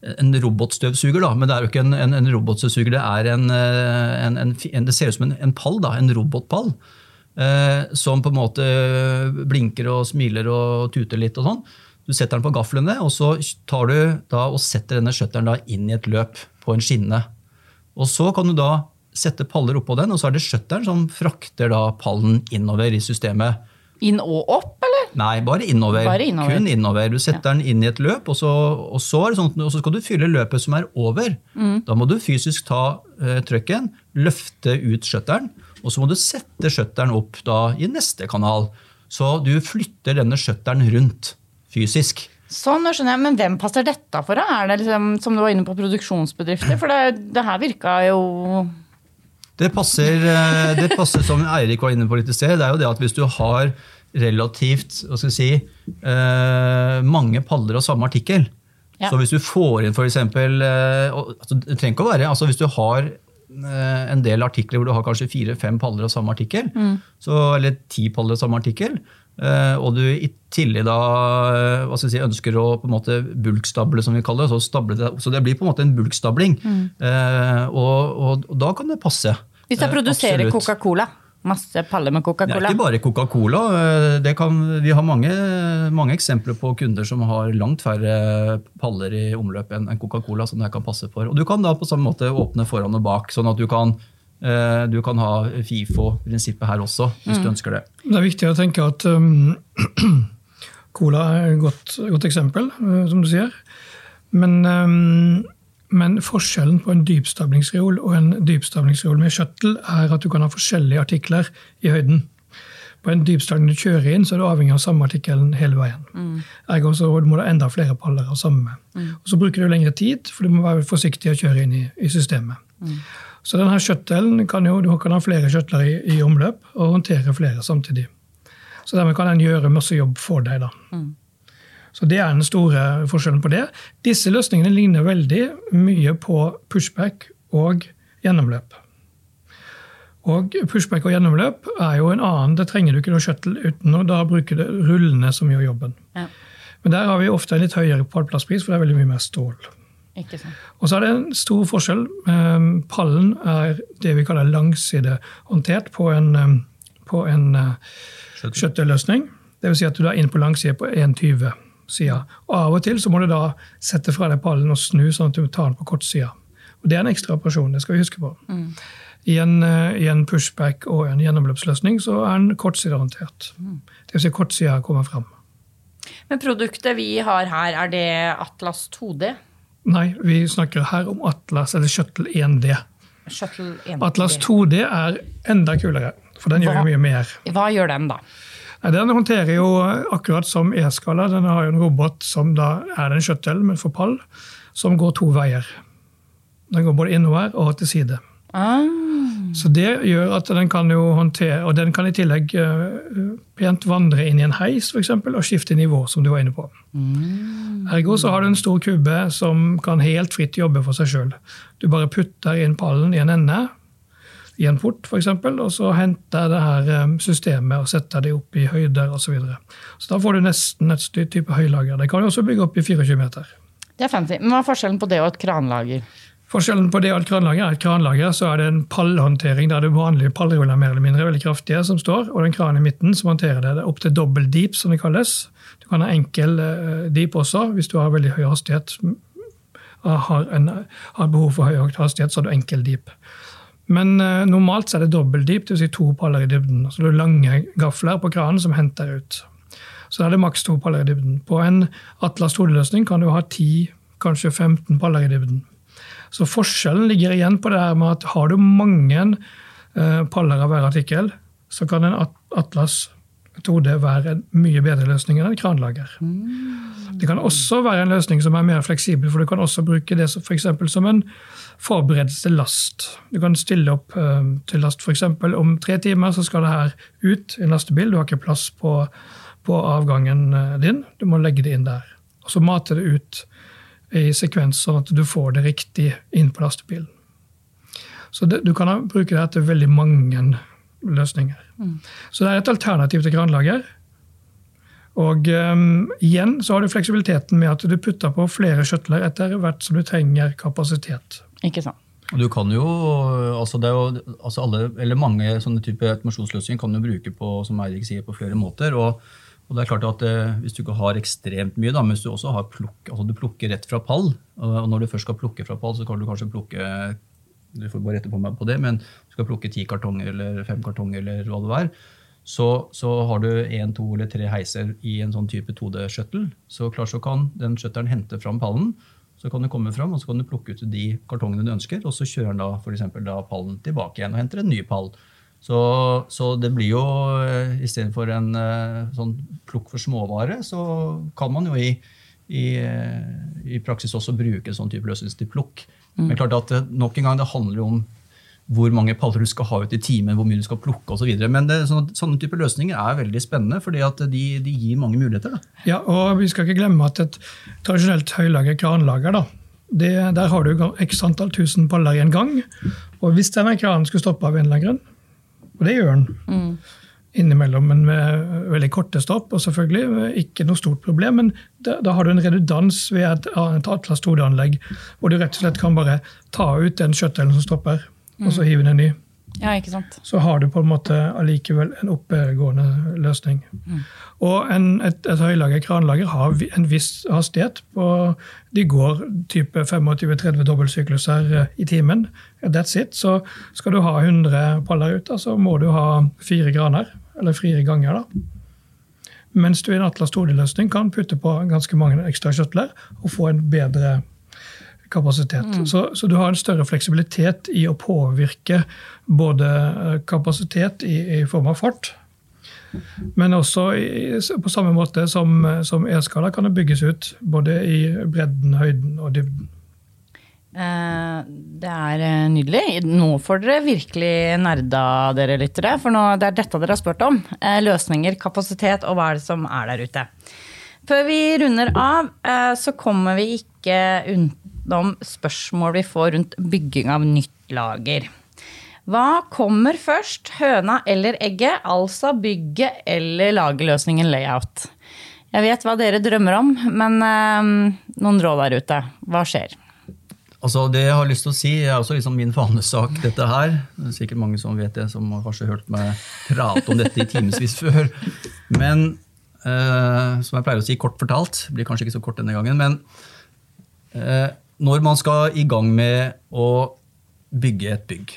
en robotstøvsuger, da, men det er jo ikke en, en, en robotstøvsuger. Det, eh, en, det ser ut som en, pall, da, en robotpall. Eh, som på en måte blinker og smiler og tuter litt. og sånn. Du setter den på gaflene, og så tar du da og setter denne shutteren inn i et løp på en skinne. Og Så kan du da sette paller oppå den, og så er det shutteren som frakter da pallen innover i systemet. Inn og opp, eller? Nei, bare innover. Bare innover. Kun innover. Du setter ja. den inn i et løp, og så, og så, sånn, og så skal du fylle løpet som er over. Mm. Da må du fysisk ta uh, trøkken, løfte ut skjøtteren, og så må du sette skjøtteren opp da, i neste kanal. Så du flytter denne skjøtteren rundt fysisk. Sånn, nå skjønner jeg, Men hvem passer dette for? Er det liksom, som du var inne på produksjonsbedrifter? For det, det her virka jo det passer, eh, det passer, som Eirik var inne på litt i sted. Det er jo det at hvis du har relativt hva skal jeg si, eh, mange paller av samme artikkel ja. Så hvis du får inn f.eks. Eh, altså, det trenger ikke å være altså Hvis du har en del artikler hvor du har kanskje fire-fem paller av samme artikkel, mm. så, eller ti paller av samme artikkel, og du i tillegg da hva skal jeg si, ønsker å på en måte bulkstable, som vi kaller det, så, det, så det blir på en måte en bulkstabling. Mm. Og, og, og, da kan det passe. Hvis jeg produserer Coca-Cola, masse paller med Coca-Cola Det er ikke bare Coca-Cola. Vi har mange, mange, eksempler på kunder som har langt færre paller i omløp enn Coca-Cola som det kan passe for. Og Du kan da på samme måte åpne foran og bak, sånn at du kan eh, du kan ha FIFO-prinsippet her også, hvis mm. du ønsker det. Det er viktig å tenke at um, cola er et godt, godt eksempel, som du sier. Men um, men forskjellen på en dypstablingsreol og en dypstablingsreol med shuttle er at du kan ha forskjellige artikler i høyden. På en dypstabling du kjører inn, så er du avhengig av samme artikkelen hele veien. Mm. Ergo så må du enda flere paller av samme. Mm. Og Så bruker du lengre tid, for du må være forsiktig å kjøre inn i, i systemet. Mm. Så denne shuttlen kan jo, du kan ha flere shuttler i, i, omløp og håndtere flere samtidig. Så dermed kan den gjøre masse jobb for deg. da. Mm. Så Det er den store forskjellen på det. Disse løsningene ligner veldig mye på pushback og gjennomløp. Og Pushback og gjennomløp er jo en annen. Det trenger du ikke noe shuttle uten, og da bruker du rullene som gjør jobben. Ja. Men der har vi ofte en litt høyere pallplasspris, for det er veldig mye mer stål. Og så er det en stor forskjell. Ehm, pallen er det vi kaller langsidehåndtert på en, ehm, på en eh, Det Dvs. Si at du er inne på langside på 1,20 sida. Og av og til så må du da sette fra deg pallen og snu, sånn at du tar den på kortsida. Og det er en ekstra operasjon, det skal vi huske på. Mm. I, en, eh, I, en, pushback og en gjennomløpsløsning så er den kortsidehåndtert. Mm. Dvs. Si kortsida kommer fram. Men produktet vi har her, er det Atlas 2D? Nei, vi snakker her om Atlas, eller Shuttle 1D. Shuttle 1D. Atlas 2D er enda kulere, for den hva, gjør mye mer. Hva gjør den, da? Nei, den håndterer jo akkurat som E-skala. Den har jo en robot som da er en shuttle, men for pall, som går to veier. Den går både innover og til side. Ah. Så det gjør at den kan jo håndtere Og den kan i tillegg uh, pent vandre inn i en heis for eksempel, og skifte nivå, som du var inne på. Mm. Ergo så har du en stor kube som kan helt fritt jobbe for seg sjøl. Du bare putter inn pallen i en ende, i en port f.eks., og så henter det her eh, systemet og setter det opp i høyder osv. Så, videre. så da får du nesten et type høylager. Det kan du også bygge opp i 24 meter. Det er fancy. Men hva er forskjellen på det og et kranlager? Forskjellen på det og et kranlager er et kranlager så er det en pallhåndtering der det vanlige pallruller mer eller mindre veldig kraftige som står, og den kranen i midten som håndterer det. Det er opp til dobbel deep, som det kalles. Du kan ha enkel uh, deep også, hvis du har veldig høy hastighet. Har, en, har behov for høy hastighet, så har du enkel deep. Men uh, normalt er det dobbeltdypt, deep, dvs. Si to paller i dybden. Så det er lange gafler på kranen som henter ut. Så da er det maks to paller i dybden. På en Atlas 2D-løsning kan du ha 10, kanskje 15 paller i dybden. Så forskjellen ligger igjen på det her med at har du mange uh, paller av hver artikkel, så kan en Atlas 2D være en mye bedre løsning enn en kranlager. Mm. Det kan også være en løsning som er mer fleksibel, for du kan også bruke det som, for som en forberedelse til last. Du kan stille opp uh, til last f.eks. om tre timer så skal det her ut i en lastebil. Du har ikke plass på, på avgangen eh, din, du må legge det inn der. Og så mate det ut i sekvens, sånn at du får det riktig inn på lastebilen. Så det, du kan bruke det til veldig mange løsninger. Mm. Så det er et alternativ til kranlager. Og um, igjen så har du fleksibiliteten med at du putter på flere skjøtler etter hvert som du trenger kapasitet. Ikke sant. Du kan jo, altså, jo, altså alle, eller Mange sånne type automasjonsløsninger kan du bruke på som Eirik sier, på flere måter. og og det er klart at eh, Hvis du ikke har ekstremt mye, da, men hvis du også har plukk, altså du plukker rett fra pall, og når du først skal plukke fra pall, så kan du kanskje plukke du får bare rette på meg på det, men du skal plukke ti kartonger eller fem kartonger, eller hva det er, så, så har du én, to eller tre heiser i en sånn type 2D-skjøttel. Så klart så kan den skjøtteren hente fram pallen. Så kan du komme fram, og så kan du plukke ut de kartongene du ønsker, og så kjører den da, for da pallen tilbake igjen og henter en ny pall. Så, så, det blir jo eh, istedenfor en eh, sånn plukk for småvare, så kan man jo i, i, eh, i praksis også bruke en sånn type løsning til plukk. Mm. Men klart at nok en gang, det handler jo om hvor mange paller du skal ha ut i timen, hvor mye du skal plukke osv. Men det, sånne, sånne typer løsninger er veldig spennende, fordi de, de, gir mange muligheter. Da. Ja, og Vi skal ikke glemme at et tradisjonelt høylager, kranlager, da, det, der har du x antall tusen paller i en gang. Og Hvis denne kranen skulle stoppe av en eller annen grunn, og det gjør den. Mm. Innimellom, men med veldig korte stopp. Og selvfølgelig ikke noe stort problem, men da, da har du en redundans ved et, et Atlas 2D-anlegg, hvor du rett og slett kan bare ta ut den skjøttelen som stopper, mm. og så hive den en ny. Ja, ikke sant? Så har du på en måte allikevel en oppegående løsning. Mm. Og en, et, et høylager, kranlager, har en viss hastighet. på De går type 25-30 dobbeltsykluser eh, i timen. That's it. Så skal du ha 100 paller ut, så må du ha fire graner. Eller fire ganger, da. Mens du i en Atlas 2D-løsning kan putte på ganske mange ekstra kjøttler og få en bedre kapasitet. Mm. Så, så, du har en større fleksibilitet i å påvirke både eh, kapasitet i, i form av fart, men også i, på samme måte som, som E-skala kan det bygges ut både i bredden, høyden og dybden. Eh, det er eh, nydelig. Nå får dere virkelig nerda, dere lyttere. For nå, det er dette dere har spurt om. Løsninger, kapasitet og hva er det som er der ute. Før vi runder av, eh, så kommer vi ikke utenom spørsmål vi får rundt bygging av nytt lager. Hva kommer først, høna eller egget? Altså bygget eller lagerløsningen layout? Jeg vet hva dere drømmer om, men eh, noen råd der ute. Hva skjer? Altså Det jeg har lyst til å si, er også liksom min fanesak, dette her. Det er sikkert mange som vet det, som har kanskje hørt meg prate om dette i timevis før. Men eh, som jeg pleier å si, kort fortalt, blir kanskje ikke så kort denne gangen, men eh, når man skal i gang med å bygge et bygg,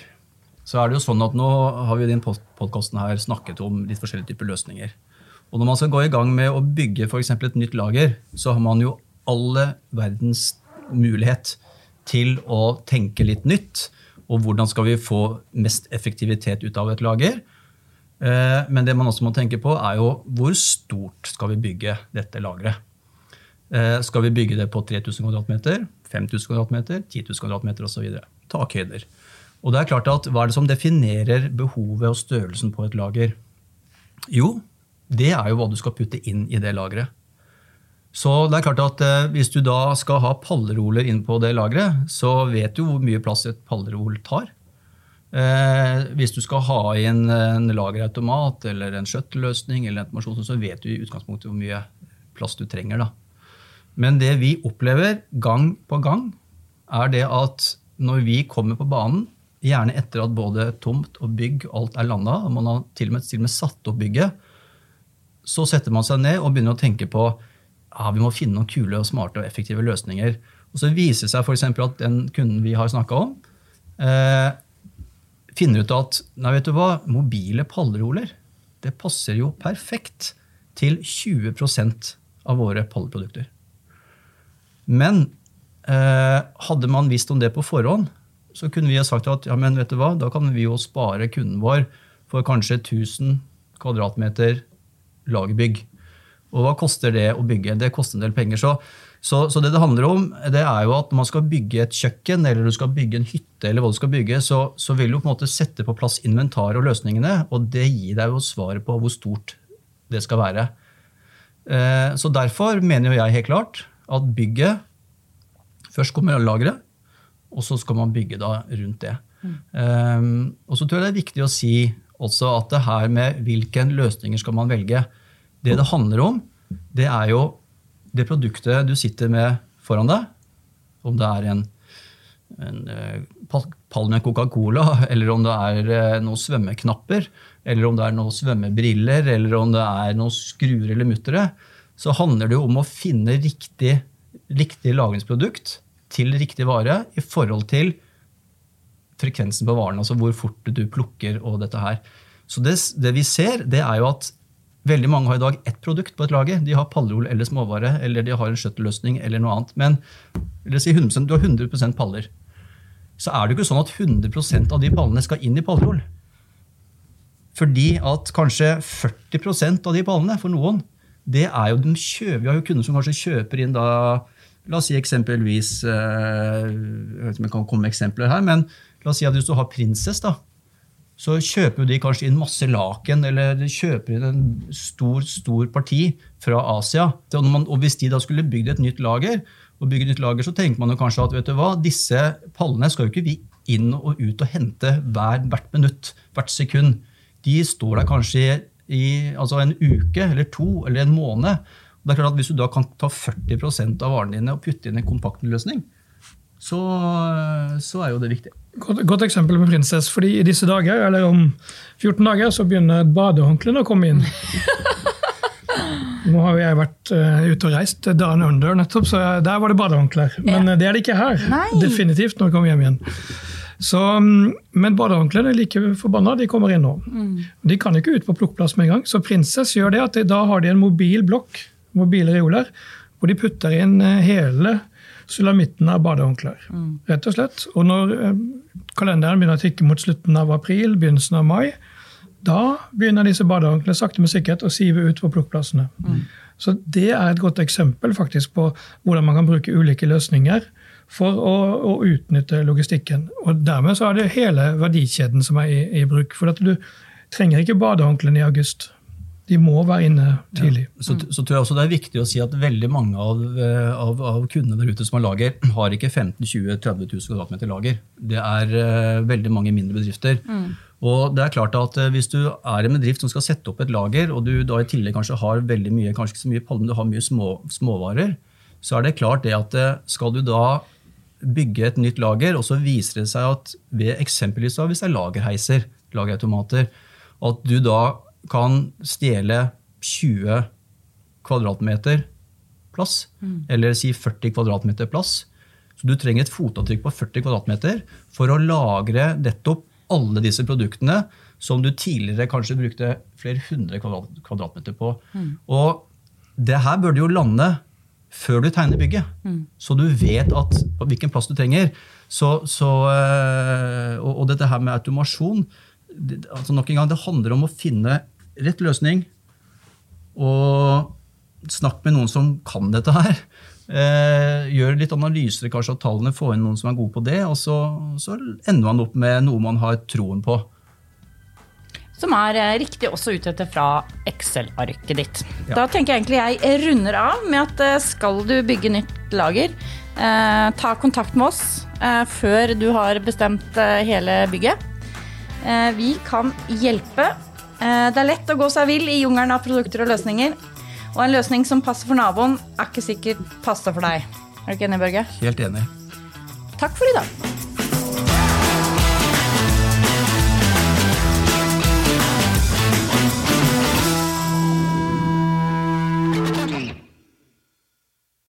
så er det jo sånn at nå har vi i den podkasten her snakket om litt forskjellige typer løsninger. Og når man skal gå i gang med å bygge for et nytt lager, så har man jo alle verdens mulighet til å tenke litt nytt. Og hvordan skal vi få mest effektivitet ut av et lager? Eh, men det man også må tenke på, er jo hvor stort skal vi bygge dette lageret? Eh, skal vi bygge det på 3000 kvm, 5000 kvm, 10 000 kvm osv.? Takhøyder. Og det er klart at Hva er det som definerer behovet og størrelsen på et lager? Jo, det er jo hva du skal putte inn i det lageret. Så det er klart at eh, Hvis du da skal ha palleroler inn på det lageret, så vet du hvor mye plass et pallerol tar. Eh, hvis du skal ha inn en lagerautomat eller en shuttle-løsning, eller en så vet du i utgangspunktet hvor mye plass du trenger. Da. Men det vi opplever gang på gang, er det at når vi kommer på banen, gjerne etter at både tomt og bygg alt er landa, og man har til og med, til og med satt opp bygget, så setter man seg ned og begynner å tenke på ja, vi må finne noen kule, og smarte og effektive løsninger. Og Så viser det seg f.eks. at den kunden vi har snakka om, eh, finner ut at nei, vet du hva, mobile pallroller det passer jo perfekt til 20% av våre palleprodukter. Men eh, hadde man visst om det på forhånd, så kunne vi ha sagt at ja, men vet du hva, da kan vi jo spare kunden vår for kanskje 1000 kvadratmeter lagerbygg. Og hva koster det å bygge? Det koster en del penger. Så, så, så, det det handler om, det er jo at når man skal bygge et kjøkken eller du skal bygge en hytte, eller hva du skal bygge, så, så vil du på en måte sette på plass inventaret og løsningene. Og det gir deg jo svaret på hvor stort det skal være. Eh, så derfor mener jo jeg helt klart at bygget Først kommer lageret, og så skal man bygge da rundt det. Mm. Um, og så tror jeg det er viktig å si også at det her med hvilke løsninger skal man velge. Det det handler om, det er jo det produktet du sitter med foran deg. Om det er en, en uh, pall med Coca-Cola, eller om det er uh, noen svømmeknapper, eller om det er noen svømmebriller, eller om det er noen skruer eller muttere, så handler det jo om å finne riktig, riktig lagringsprodukt til riktig vare i forhold til frekvensen på varen, altså hvor fort du plukker og dette her. Så det, det vi ser, det er jo at Veldig mange har i dag ett produkt på et lager. De har pallerol eller småvare, eller de har en skjøttelløsning eller noe annet. Men si 100%, du har 100% paller. Så er det jo ikke sånn at 100% av de pallene skal inn i pallerol. Fordi at kanskje 40% av de pallene, for noen, det er jo de kjøper, Vi har jo kunder som kanskje kjøper inn da La oss si eksempelvis eh, Jeg vet ikke om jeg kan komme med eksempler her, men la oss si at hvis du har Princess, da, så kjøper de kanskje inn masse laken eller de kjøper inn en stor stor parti fra Asia. Og Hvis de da skulle bygd et nytt lager, og bygge nytt lager, så tenker man jo kanskje at vet du hva, disse pallene skal jo ikke vi inn og ut og hente hver, hvert minutt, hvert sekund. De står der kanskje i altså en uke eller to eller en måned. Og det er klart at Hvis du da kan ta 40 av varene dine og putte inn en kompaktløsning, så, så er jo det viktig. Godt, godt, eksempel med Prinsess. fordi i disse dager, eller om 14 dager, så begynner badehåndklærne å komme inn. Nå har jo jeg vært uh, ute og reist dagen Under, nettopp, så der var det badehåndklær. Men ja. uh, det er det ikke her. Nei. Definitivt når vi kommer hjem igjen. Så, um, men badehåndklærne er like forbanna, de kommer inn nå. Mm. De kan ikke ut på plukkplass med en gang, så Prinsess gjør det at de, da har de en mobil blokk, mobile reoler, hvor de putter inn uh, hele sulamitten av badehåndklær. Mm. Rett og slett. Og når eh, kalenderen begynner å tikke mot slutten av april, begynnelsen av mai, da begynner disse badehåndklærne sakte, men sikkert å sive ut på plukkplassene. Mm. Så det er et godt eksempel faktisk på hvordan man kan bruke ulike løsninger for å, å utnytte logistikken. Og dermed så er det hele verdikjeden som er i, i bruk. For at du trenger ikke badehåndklærne i august. de må være inne tidlig. Ja. Så, så, tror jeg også det er viktig å si at veldig mange av, eh, av, av kundene der ute som har lager, har ikke 15 20 30 000 kvadratmeter lager. Det er uh, veldig mange mindre bedrifter. Mm. Og det er klart at uh, Hvis du er en bedrift som skal sette opp et lager, og du da i tillegg kanskje har veldig mye kanskje ikke så mye palme, du har mye små, småvarer, så er det klart det at uh, skal du da bygge et nytt lager, og så viser det seg at ved eksempelvis da, hvis det er lagerheiser, lagerautomater, at du da kan stjele 20 kvadratmeter plass, mm. eller si 40 kvadratmeter plass. Så du trenger et fotavtrykk på 40 kvadratmeter for å lagre nettopp alle disse produktene som du tidligere kanskje brukte flere hundre kvadratmeter på. Mm. Og det her bør jo lande før du tegner bygget, mm. så du vet at, hvilken plass du trenger. Så, så, eh, og, og, dette her med automasjon det, altså nok en gang, det handler om å finne rett løsning. Og snakk med noen som kan dette her. Eh, gjør litt analyser kanskje av tallene, få inn noen som er gode på det. Og så, så ender man opp med noe man har troen på. Som er eh, riktig også utrettet fra Excel-arket ditt. Ja. Da tenker jeg egentlig jeg runder av med at eh, skal du bygge nytt lager, eh, ta kontakt med oss eh, før du har bestemt eh, hele bygget. vi kan hjelpe Eh, det er lett å gå seg vill i jungelen av produkter og løsninger. Og en løsning som passer for naboen, er ikke sikkert passer for deg. Er du ikke enig, Børge? Helt enig. Takk for i dag.